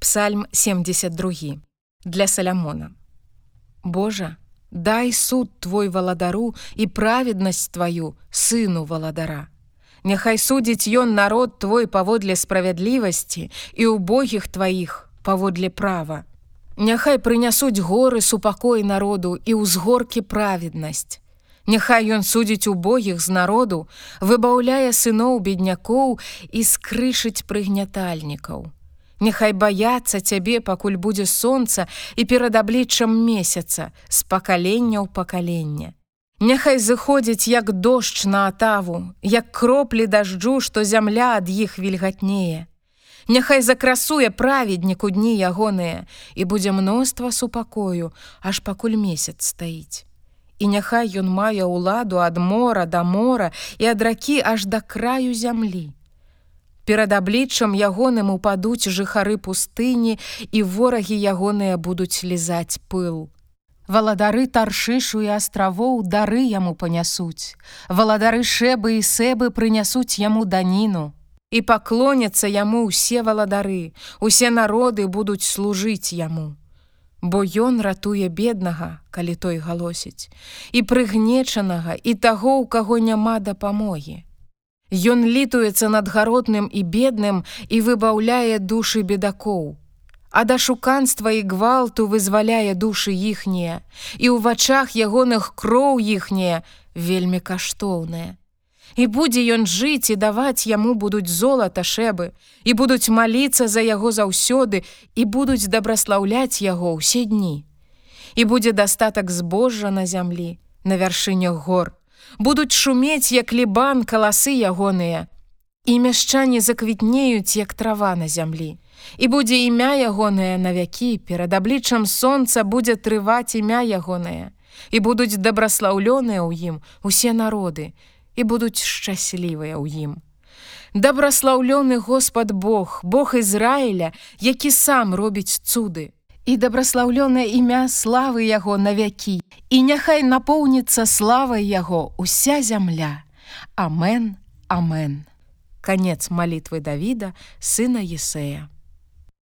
Псальм 72 для Салямона. Божа, дай суд твой валадару і праведнасць тваю сыну валадара. Няхай судзіць ён народ твой паводле справядлівасці і убогіх тваіх паводле права. Няхай прынясуць горы супакой народу і ўзгоркі праведнасць. Няхай ён судзіць убогіх з народу, выбаўляе сыноў беднякоў і скрышыць прыгнятальнікаў. Няхай баяцца цябе, пакуль будзе сонца і перад абліччам месяца з пакалення ў пакалення. Няхай зыходзіць як дождж на атаву, як кроплі дажджу, што зямля ад іх вільгатнее. Няхай закрасуе праведніку дні ягоныя і будзе мноства супакою, аж пакуль месяц стаіць. І няхай ён мае ўладу ад мора да мора і ад ракі аж да краю зямлі. Перад абліччам ягоным упадуць жыхары пустыні і ворагі ягоныя будуць лізаць пыл. Валадары таршышу і астравоў дары яму панясуць. Валадары шэбы і сэбы прынясуць яму даніну. І паклоняцца яму ўсе валадары, усе народы будуць служыць яму. Бо ён ратуе беднага, калі той галосіць, і прыгнечанага і таго, у каго няма дапамогі. Ён літуецца над гаротным і бедным і выбаўляе душы бедакоў. А да шуканства і гвалту вызваляе душы іхнія, і ў вачах ягоных кроў іхнія вельмі каштоўныя. І будзе ён жыць і даваць яму будуць золата шэбы, і будуць маліцца за яго заўсёды і будуць дабраслаўляць яго ўсе дні. І будзе дастатак збожжа на зямлі, на вяршынях гор, будуць шумець як лібан каласы ягоныя. І мяшчане заквітнеюць як трава на зямлі. І будзе імя ягонае на вякі перад абліччам сонца будзе трываць імя ягонае. І будуць дабраслаўлёныя ў ім усе народы і будуць шчаслівыя ў ім. Дабраслаўлёны Господ Бог Бог Ізраіля які сам робіць цуды і дабраслаўлёнае імя славы яго на вякі і няхай напоўніцца славай яго уся зямля. Амен амен. Канец малітвы Давіда сына Есея